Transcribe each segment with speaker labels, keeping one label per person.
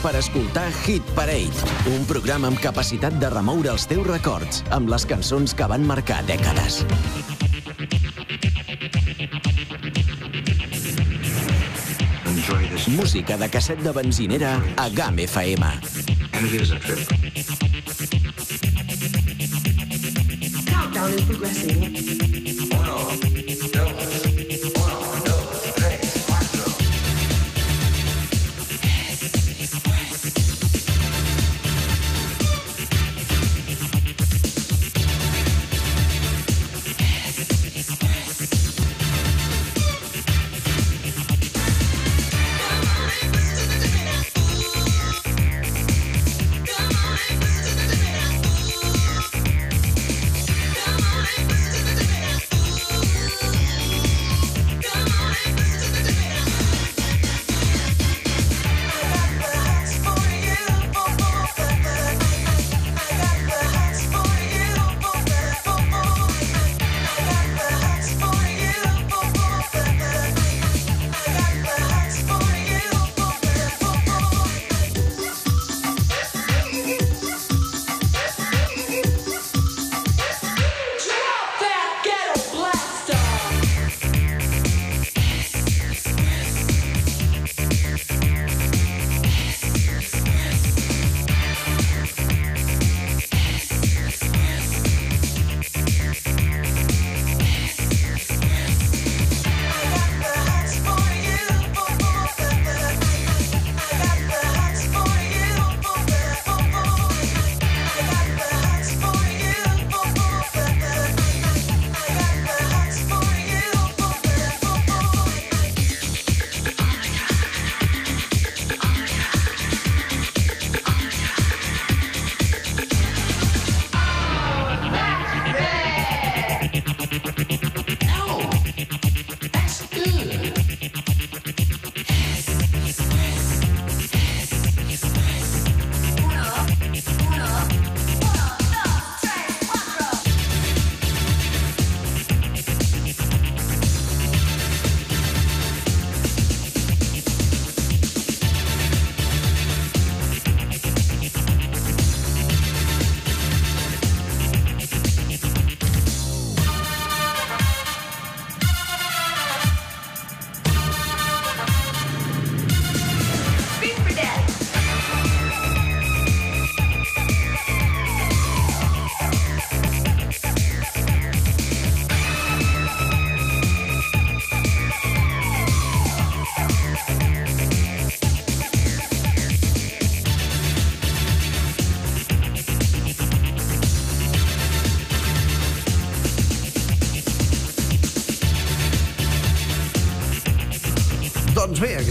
Speaker 1: Per escoltar Hit Parade, un programa amb capacitat de remoure els teus records amb les cançons que van marcar dècades. Música de casset de benzinera a GAM FM.
Speaker 2: Countdown is progressing.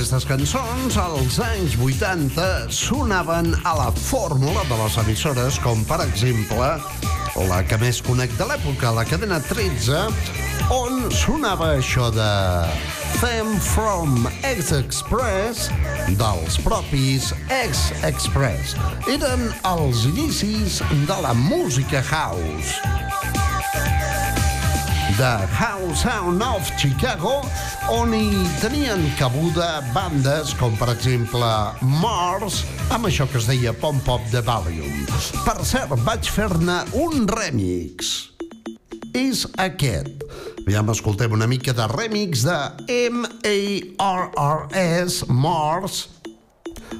Speaker 3: Aquestes cançons als anys 80 sonaven a la fórmula de les emissores, com per exemple la que més conec de l'època, la cadena 13, on sonava això de Them from X-Express dels propis X-Express. Eren els inicis de la música house de House Sound of Chicago, on hi tenien cabuda bandes com, per exemple, Mars, amb això que es deia Pom Pop de Valium. Per cert, vaig fer-ne un remix. És aquest. Aviam, escoltem una mica de remix de M-A-R-R-S, Mars,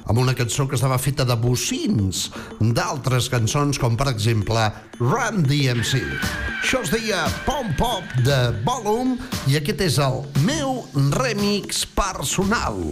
Speaker 3: amb una cançó que estava feta de bocins d'altres cançons, com per exemple Run DMC. Això es deia Pom Pop de Volum i aquest és el meu remix personal.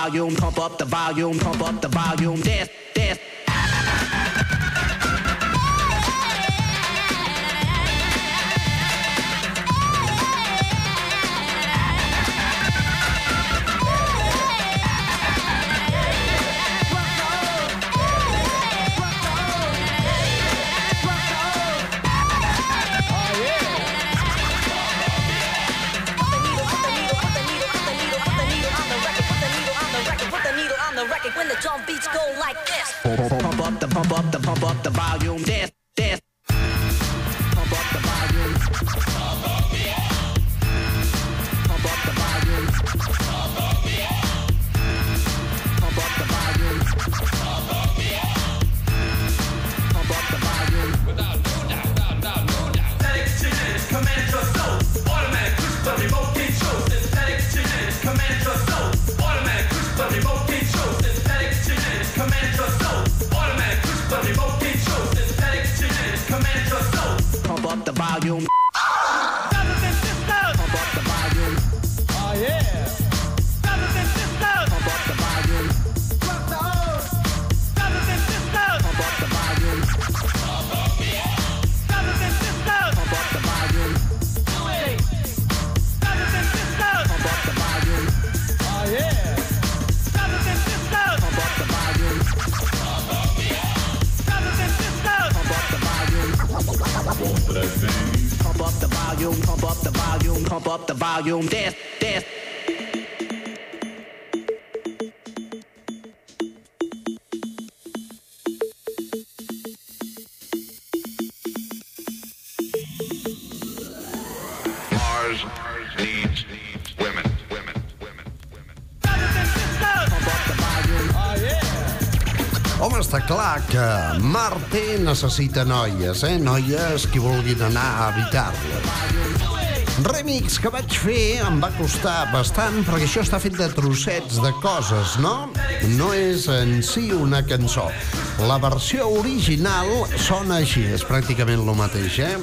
Speaker 4: Volume, pump up the volume, pump up the volume.
Speaker 5: This,
Speaker 6: the,
Speaker 5: pump up the volume. Up the volume. Up the volume.
Speaker 3: Home, està clar que Marte necessita noies, eh? Noies que vulguin anar a habitar-lo. Remix que vaig fer em va costar bastant perquè això està fet de trossets de coses, no? No és en si una cançó. La versió original sona així, és pràcticament el mateix, eh?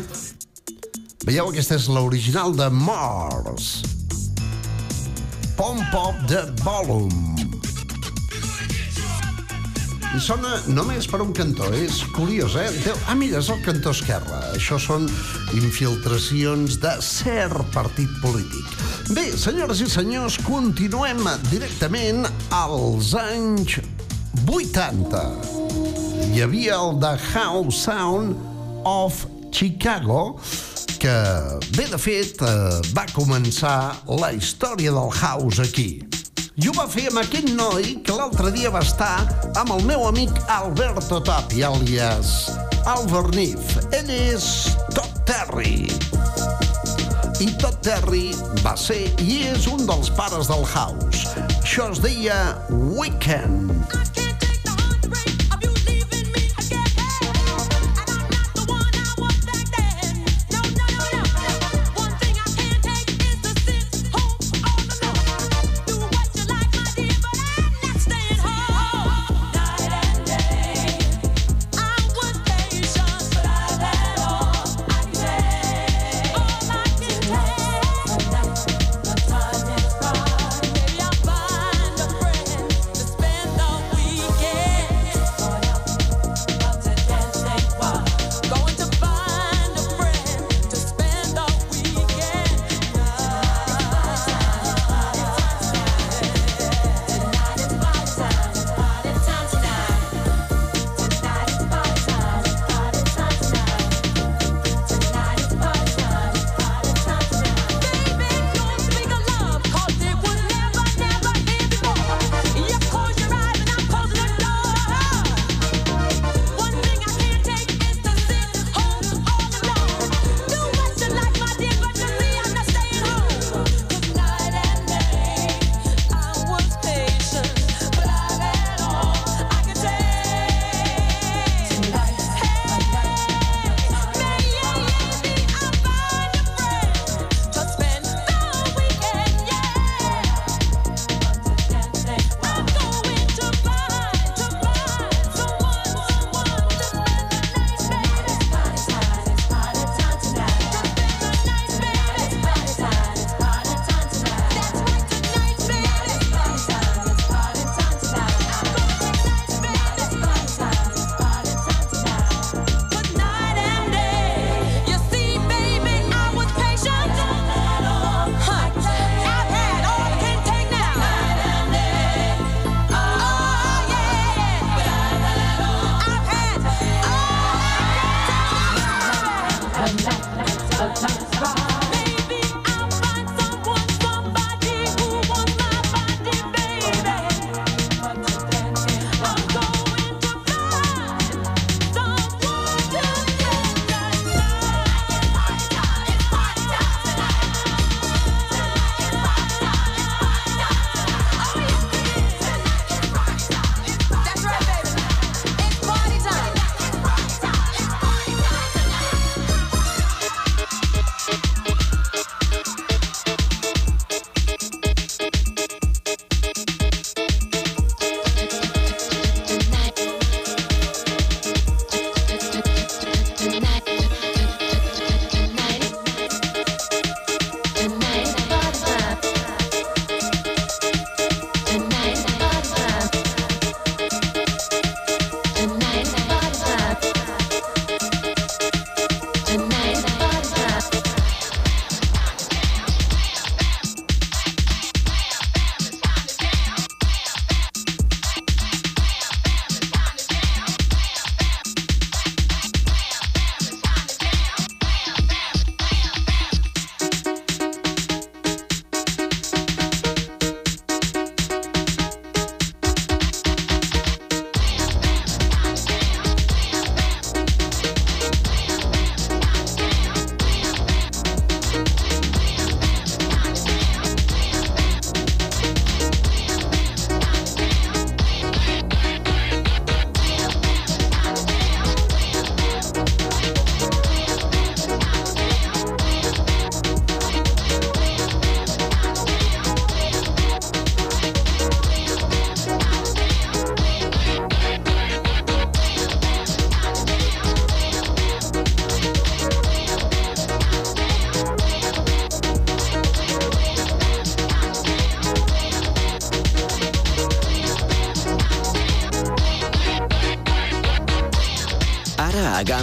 Speaker 3: Veieu, aquesta és l'original de Mars. Pump up the volume. Sona només per un cantó, és curiós, eh? Déu, ah, mira, és el cantó esquerre. Això són infiltracions de cert partit polític. Bé, senyores i senyors, continuem directament als anys 80. Hi havia el The House Sound of Chicago, que, bé, de fet, eh, va començar la història del house aquí. I ho va fer amb aquest noi que l'altre dia va estar amb el meu amic Alberto Tapi, alias Alvernif. Ell és Todd Terry. I Todd Terry va ser i és un dels pares del house. Això es deia Weekend.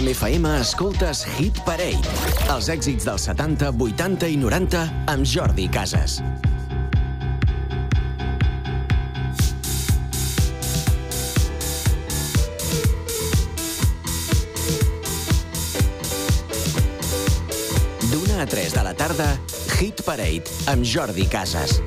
Speaker 7: amb FM escoltes Hit Parade. Els èxits dels 70, 80 i 90 amb Jordi Casas. D'una a 3 de la tarda, Hit Parade amb Jordi Casas.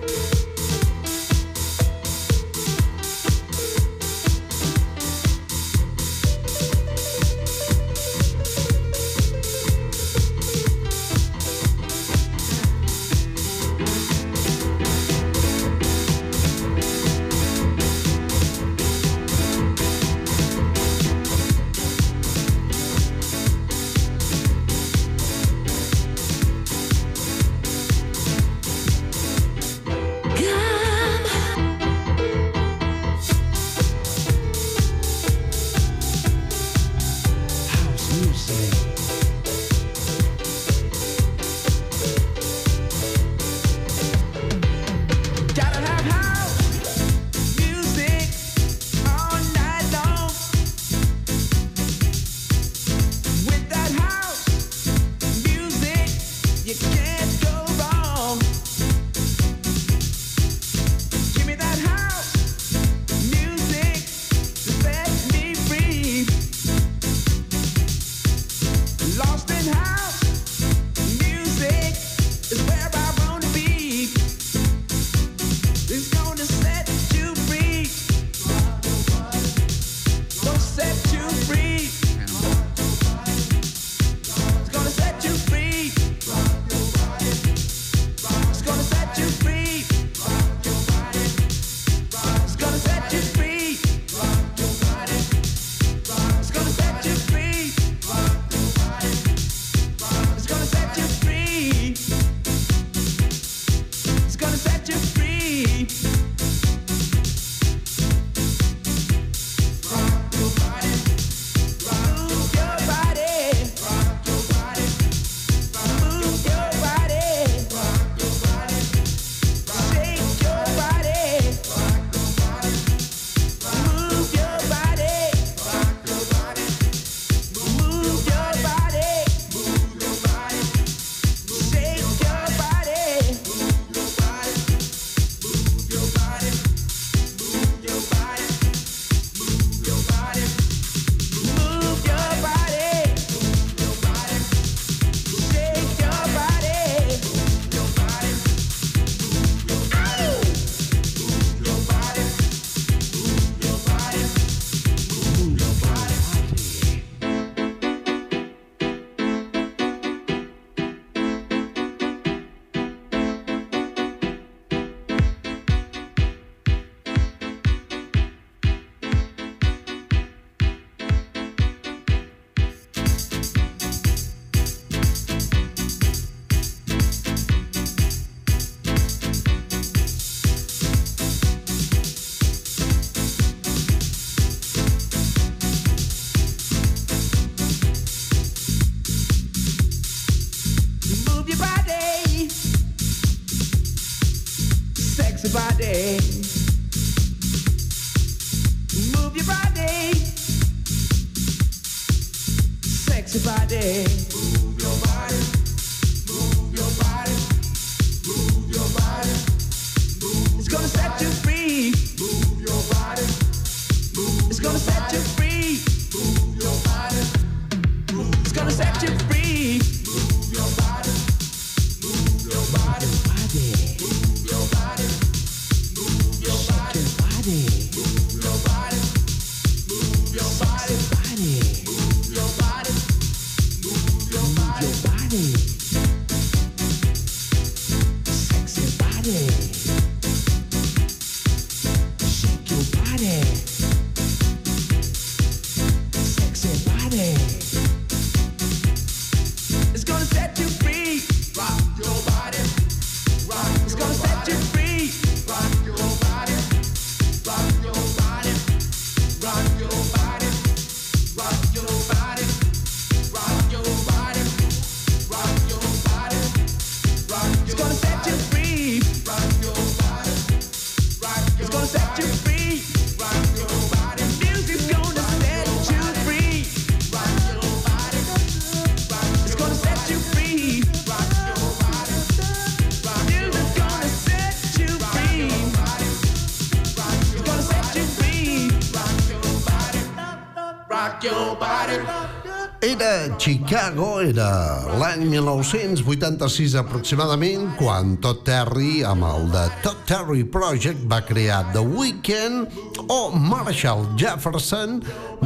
Speaker 3: Chicago, era l'any 1986 aproximadament, quan Todd Terry, amb el de Todd Terry Project, va crear The Weeknd, o Marshall Jefferson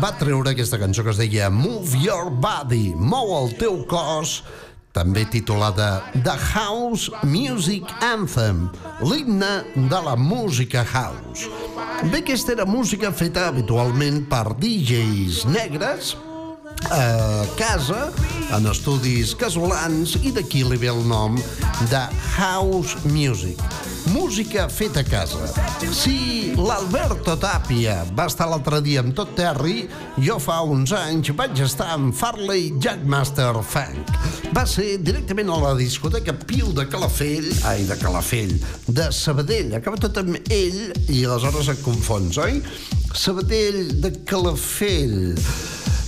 Speaker 3: va treure aquesta cançó que es deia Move Your Body, mou el teu cos, també titulada The House Music Anthem, l'himne de la música house. Bé, aquesta era música feta habitualment per DJs negres, a casa, en estudis casolans, i d'aquí li ve el nom de House Music. Música feta a casa. Si l'Alberto Tapia va estar l'altre dia amb tot Terry, jo fa uns anys vaig estar amb Farley Jackmaster Funk. Va ser directament a la discoteca Piu de Calafell, ai, de Calafell, de Sabadell. Acaba tot amb ell i aleshores et confons, oi? Sabadell de Calafell.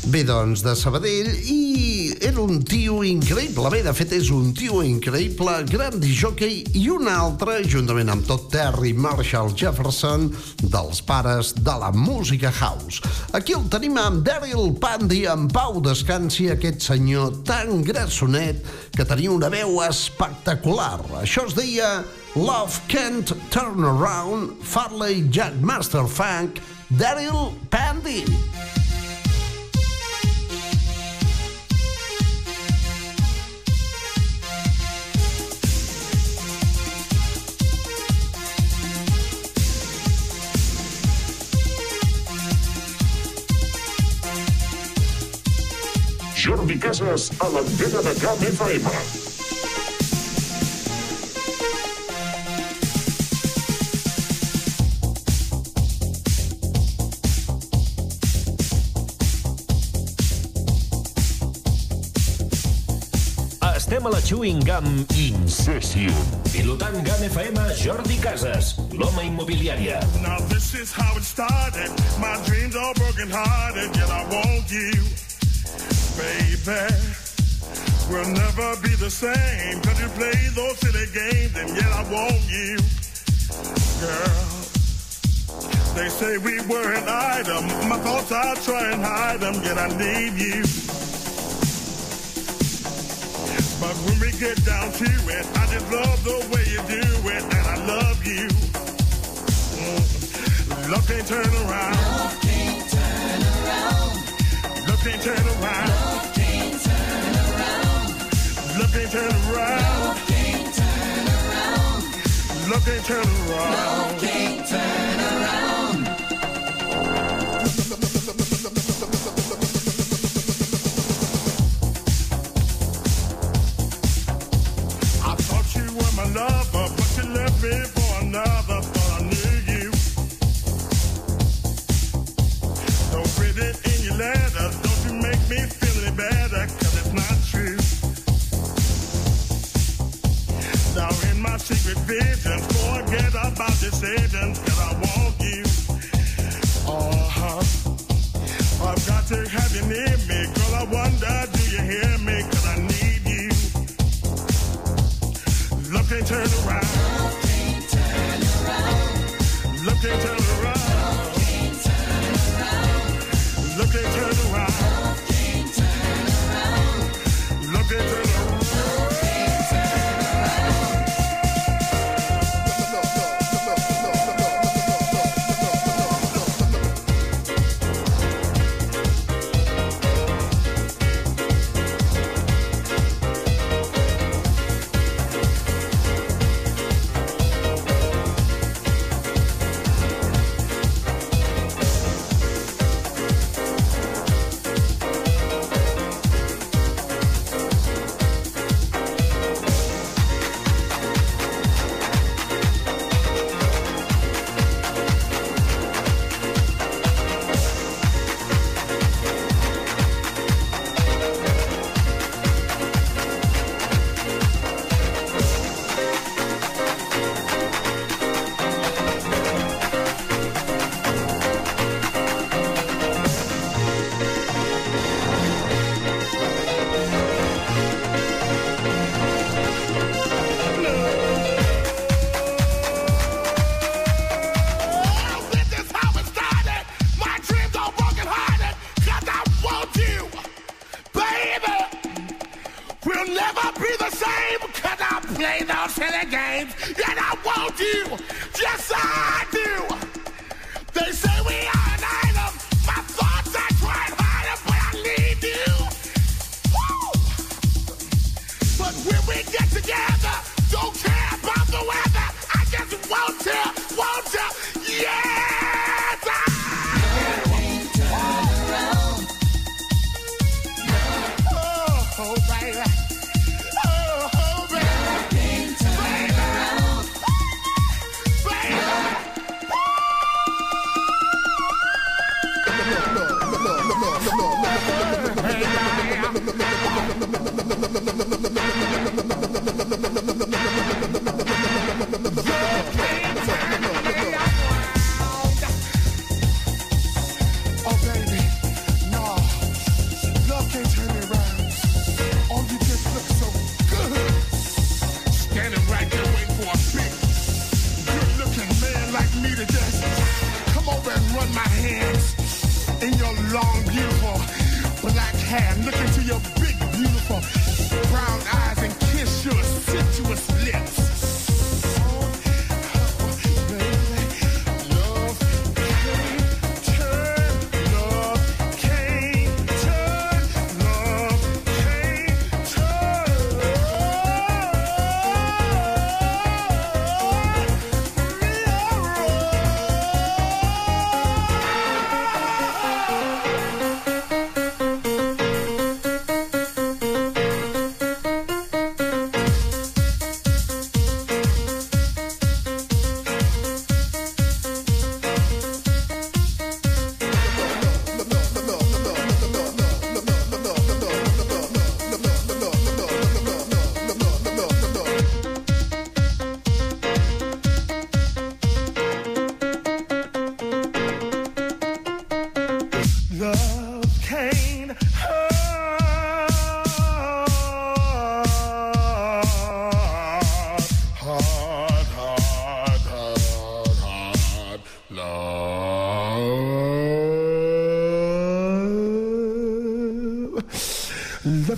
Speaker 3: Bé, doncs, de Sabadell, i era un tio increïble. Bé, de fet, és un tio increïble, gran disjockey, i un altre, juntament amb tot Terry Marshall Jefferson, dels pares de la música house. Aquí el tenim amb Daryl Pandy, en pau descansi aquest senyor tan grassonet que tenia una veu espectacular. Això es deia Love Can't Turn Around, Farley Jack Master Funk, Daryl Pandy.
Speaker 8: Jordi Casas a l'antena de Camp FM.
Speaker 9: Estem a la Chewing Gum Incession. Pilotant Gum FM, Jordi Casas, l'home immobiliària.
Speaker 10: Now this is how it started. My dreams are broken hearted, yet I want you, baby. We'll never be the same, cause you play those silly games, and yet I want you, girl. They say we were an item. My thoughts I try and hide them, yet I need you. But when we get down to it, I just love the way you do it, and I love you. Mm. Love can't turn around. Love can't turn around. Love can't turn around. Can't turn around. Love can't turn around. Love can't turn around. Love can't turn around. My secret visions, forget about decisions, cause I want you. Uh-huh. I've got to have you near me, girl. I wonder, do you hear me? Cause I need you. Love can't turn around.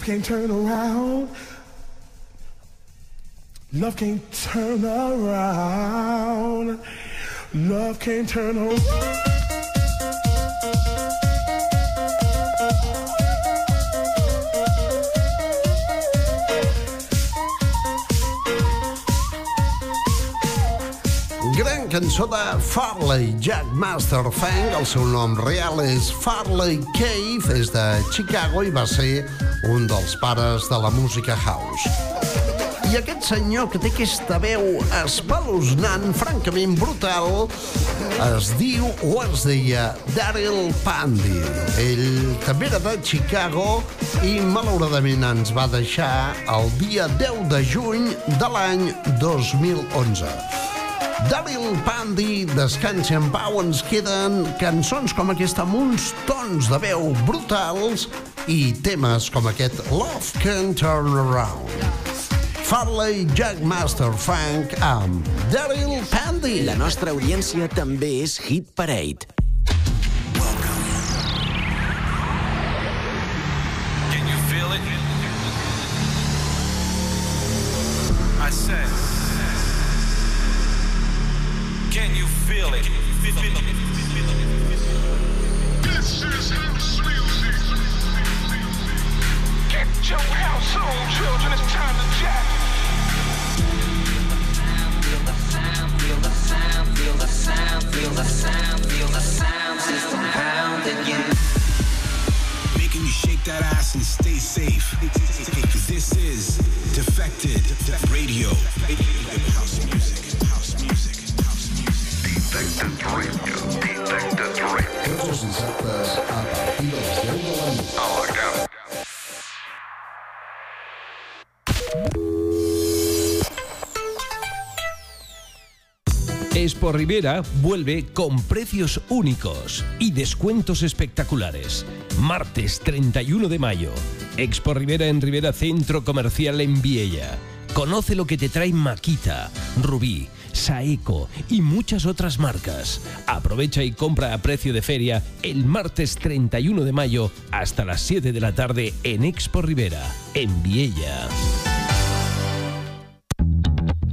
Speaker 10: Can't turn around. Love can't turn around. Love can't turn around.
Speaker 3: Gran cançó de Farley Jack Master Fang. El seu nom real és Farley Cave, és de Chicago i va ser un dels pares de la música house. I aquest senyor que té aquesta veu espeluznant, francament brutal, es diu o es deia Daryl Pandy. Ell també era de Chicago i malauradament ens va deixar el dia 10 de juny de l'any 2011. Daryl Pandy, descansi en pau, ens queden cançons com aquesta amb uns tons de veu brutals i temes com aquest Love Can Turn Around. Farley Jack Master Funk amb Daryl Pandy.
Speaker 1: La nostra audiència també és Hit Parade.
Speaker 11: Rivera vuelve con precios únicos y descuentos espectaculares. Martes 31 de mayo. Expo Rivera en Rivera Centro Comercial en Viella. Conoce lo que te trae Maquita, Rubí, Saeco y muchas otras marcas. Aprovecha y compra a precio de feria el martes 31 de mayo hasta las 7 de la tarde en Expo Rivera, en Viella.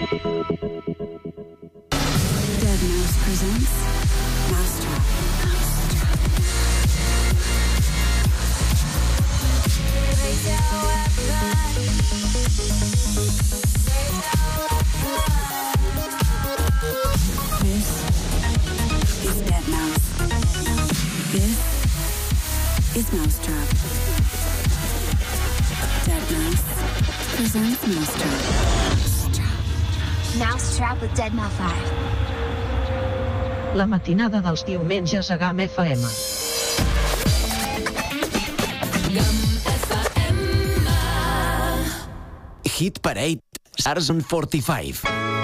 Speaker 12: Thank you.
Speaker 13: La matinada dels diumenges a GAM FM.
Speaker 1: Hit Parade Sarzon 45.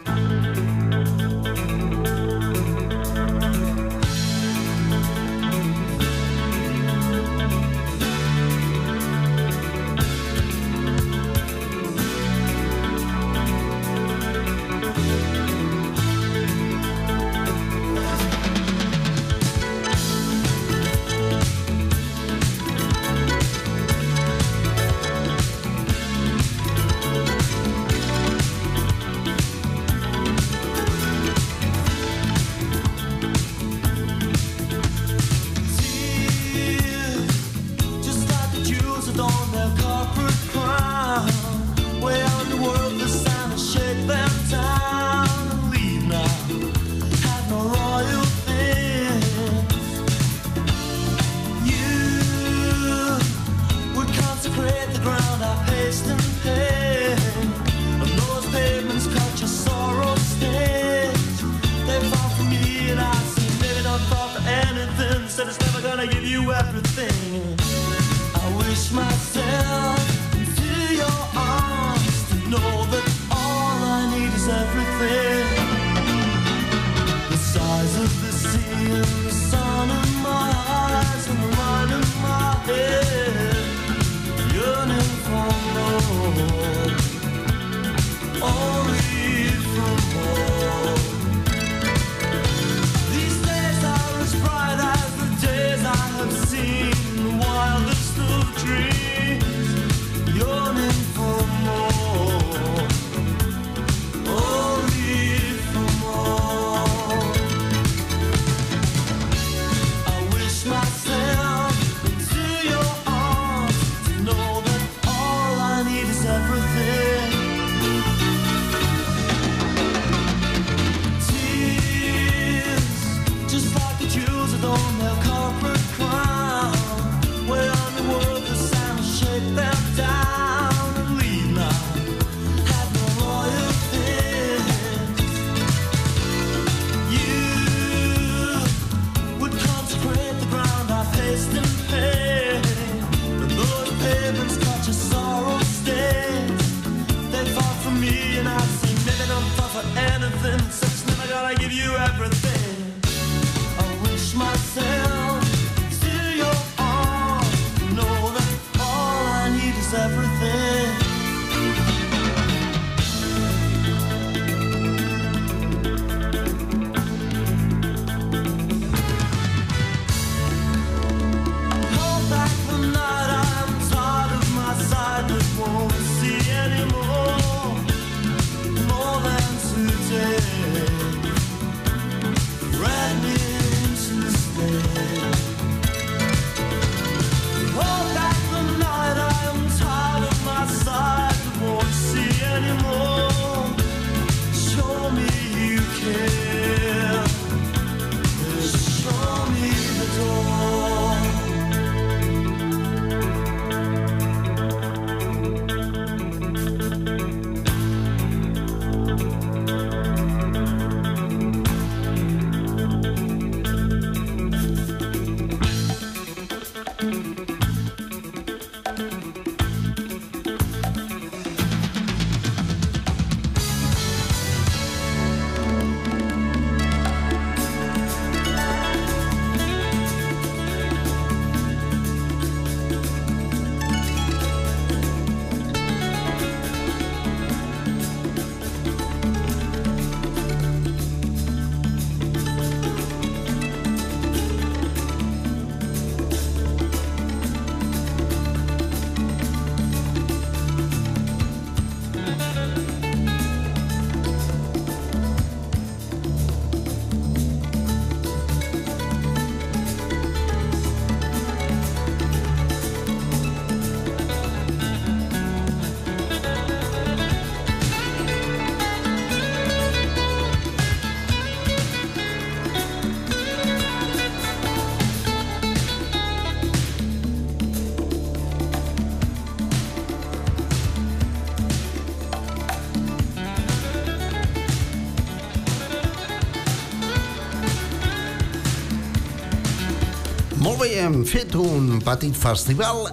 Speaker 3: Bé, hem fet un petit festival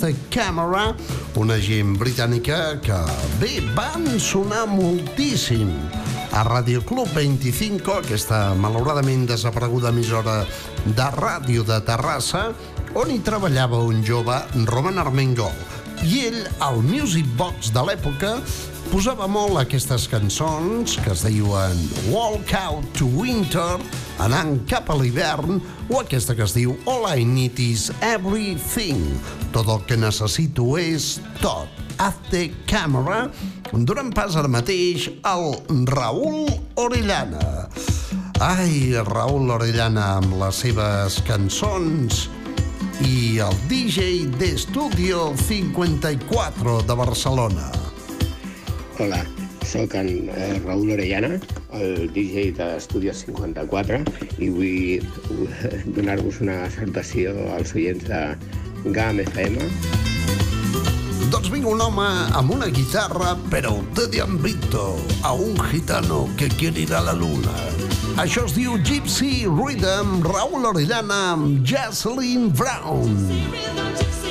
Speaker 3: the Camera, una gent britànica que, bé, van sonar moltíssim a Radio Club 25, aquesta malauradament desapareguda emissora de ràdio de Terrassa, on hi treballava un jove, Roman Armengol. I ell, al Music Box de l'època, posava molt aquestes cançons que es diuen Walk Out to Winter, anant cap a l'hivern, o aquesta que es diu All I Need Is Everything. Tot el que necessito és tot. At the Camera, donant pas ara mateix al Raül Orellana. Ai, Raül Orellana amb les seves cançons i el DJ d'Estudio 54 de Barcelona.
Speaker 14: Hola, sóc en eh, Raúl Orellana, el DJ de l'Estudio 54 i vull donar-vos una salutació als oients de GAM FM.
Speaker 3: Doncs vinc un home amb una guitarra, però te han visto a un gitano que quiere ir a la luna. Això es diu Gypsy Rhythm, Raúl Orellana amb Jocelyn Brown.
Speaker 15: Gypsy
Speaker 2: Rhythm, Gypsy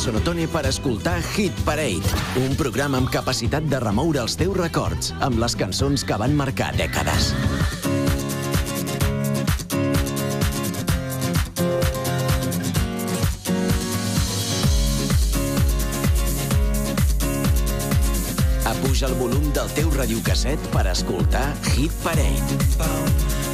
Speaker 2: Sonotone per escoltar Hit Parade, un programa amb capacitat de remoure els teus records amb les cançons que van marcar dècades. Apuja el volum del teu radiocasset per escoltar Hit Parade.
Speaker 3: Bum,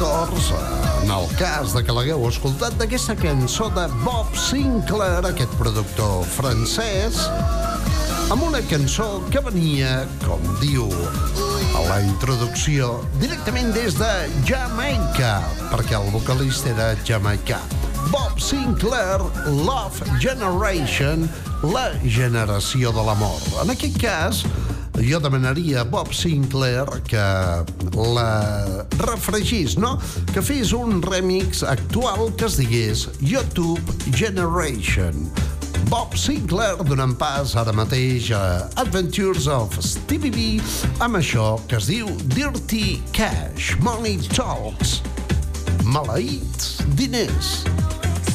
Speaker 3: records en el cas de que l'hagueu escoltat d'aquesta cançó de Bob Sinclair, aquest productor francès, amb una cançó que venia, com diu a la introducció, directament des de Jamaica, perquè el vocalista era jamaicà. Bob Sinclair, Love Generation, la generació de l'amor. En aquest cas, jo demanaria a Bob Sinclair que la refregís, no? Que fes un remix actual que es digués YouTube Generation. Bob Sinclair donant pas ara mateix a Adventures of Stevie B amb això que es diu Dirty Cash, Money Talks. Maleïts diners.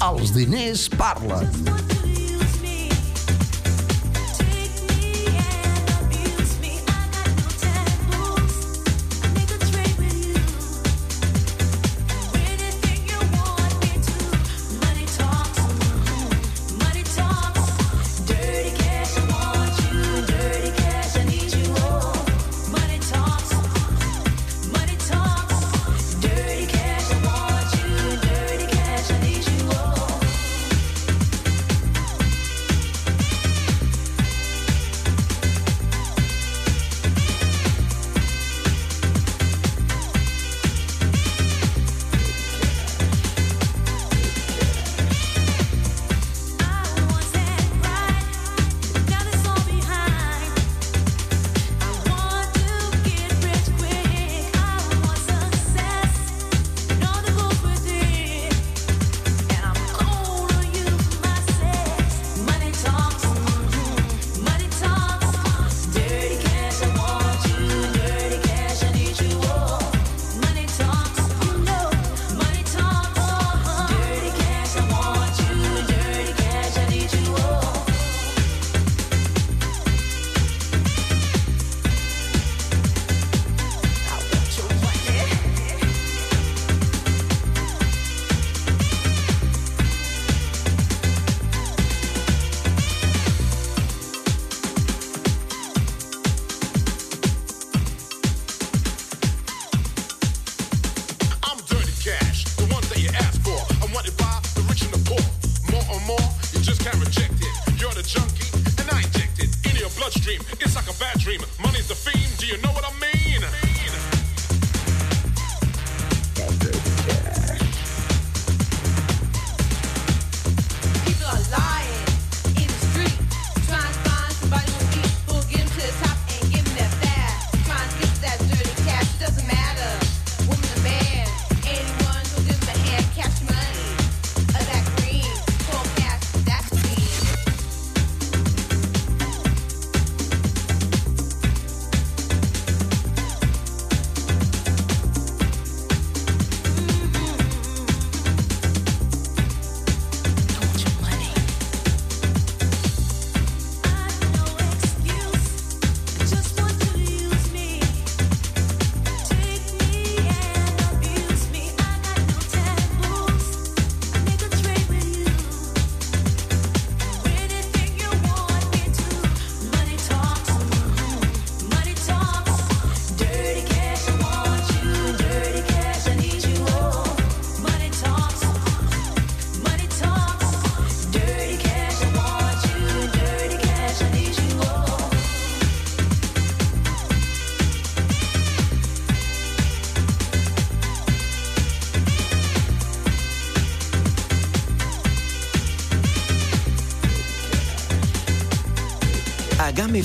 Speaker 3: Els diners parlen.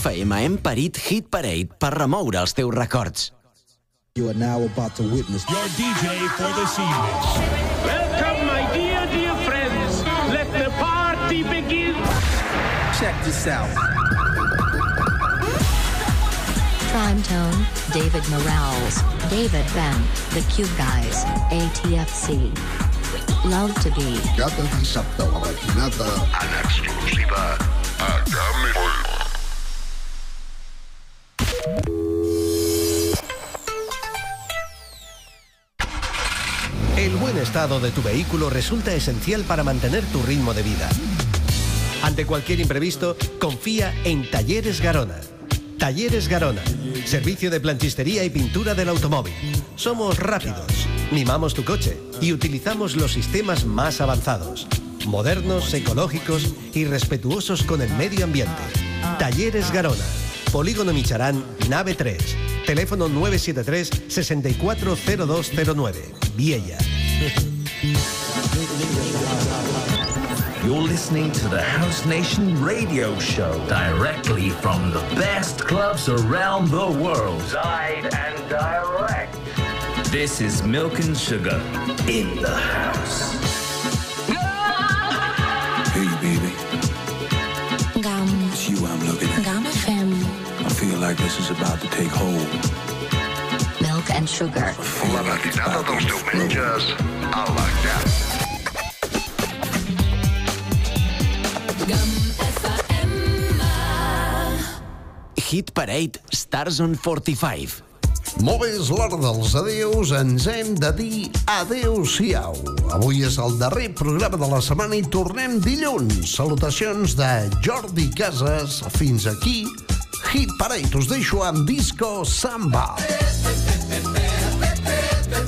Speaker 1: FM hem parit Hit Parade per remoure els teus records.
Speaker 16: You are now about to witness
Speaker 9: your DJ for this evening.
Speaker 17: Welcome, my dear, dear friends. Let the party begin.
Speaker 16: Check this out.
Speaker 18: Prime Tone, David Morales, David Ben, The Cube Guys, ATFC. Love to be.
Speaker 3: Cada dissabte a la matinada.
Speaker 19: En exclusiva a Game
Speaker 20: estado de tu vehículo resulta esencial para mantener tu ritmo de vida. Ante cualquier imprevisto, confía en Talleres Garona. Talleres Garona, servicio de planchistería y pintura del automóvil. Somos rápidos, mimamos tu coche y utilizamos los sistemas más avanzados, modernos, ecológicos y respetuosos con el medio ambiente. Talleres Garona, Polígono Micharán, nave 3, teléfono 973 640209, Viella.
Speaker 9: You're listening to the House Nation radio show directly from the best clubs around the world. Live and direct. This is Milk and Sugar in the house.
Speaker 21: Hey, baby,
Speaker 18: Gum.
Speaker 21: it's you I'm looking at.
Speaker 18: Gum FM.
Speaker 21: I feel like this is about to take hold.
Speaker 18: And sugar.
Speaker 19: La matinada dels diumenges a la GAM.
Speaker 1: Hit Parade Stars on 45.
Speaker 3: Molt bé, és l'hora dels adeus. Ens hem de dir adeu-siau. Avui és el darrer programa de la setmana i tornem dilluns. Salutacions de Jordi Casas. Fins aquí, Hit Parade. Us deixo amb Disco Samba.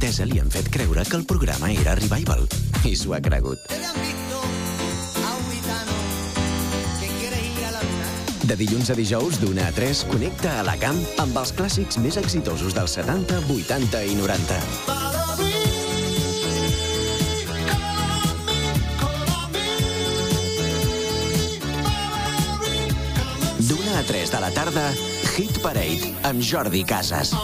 Speaker 22: Vinentesa, li han fet creure que el programa era Revival. I s'ho ha cregut. De dilluns a dijous, d'una a 3, connecta a la camp amb els clàssics més exitosos dels 70, 80 i 90. D'una a 3 de la tarda, Hit Parade amb Jordi Casas.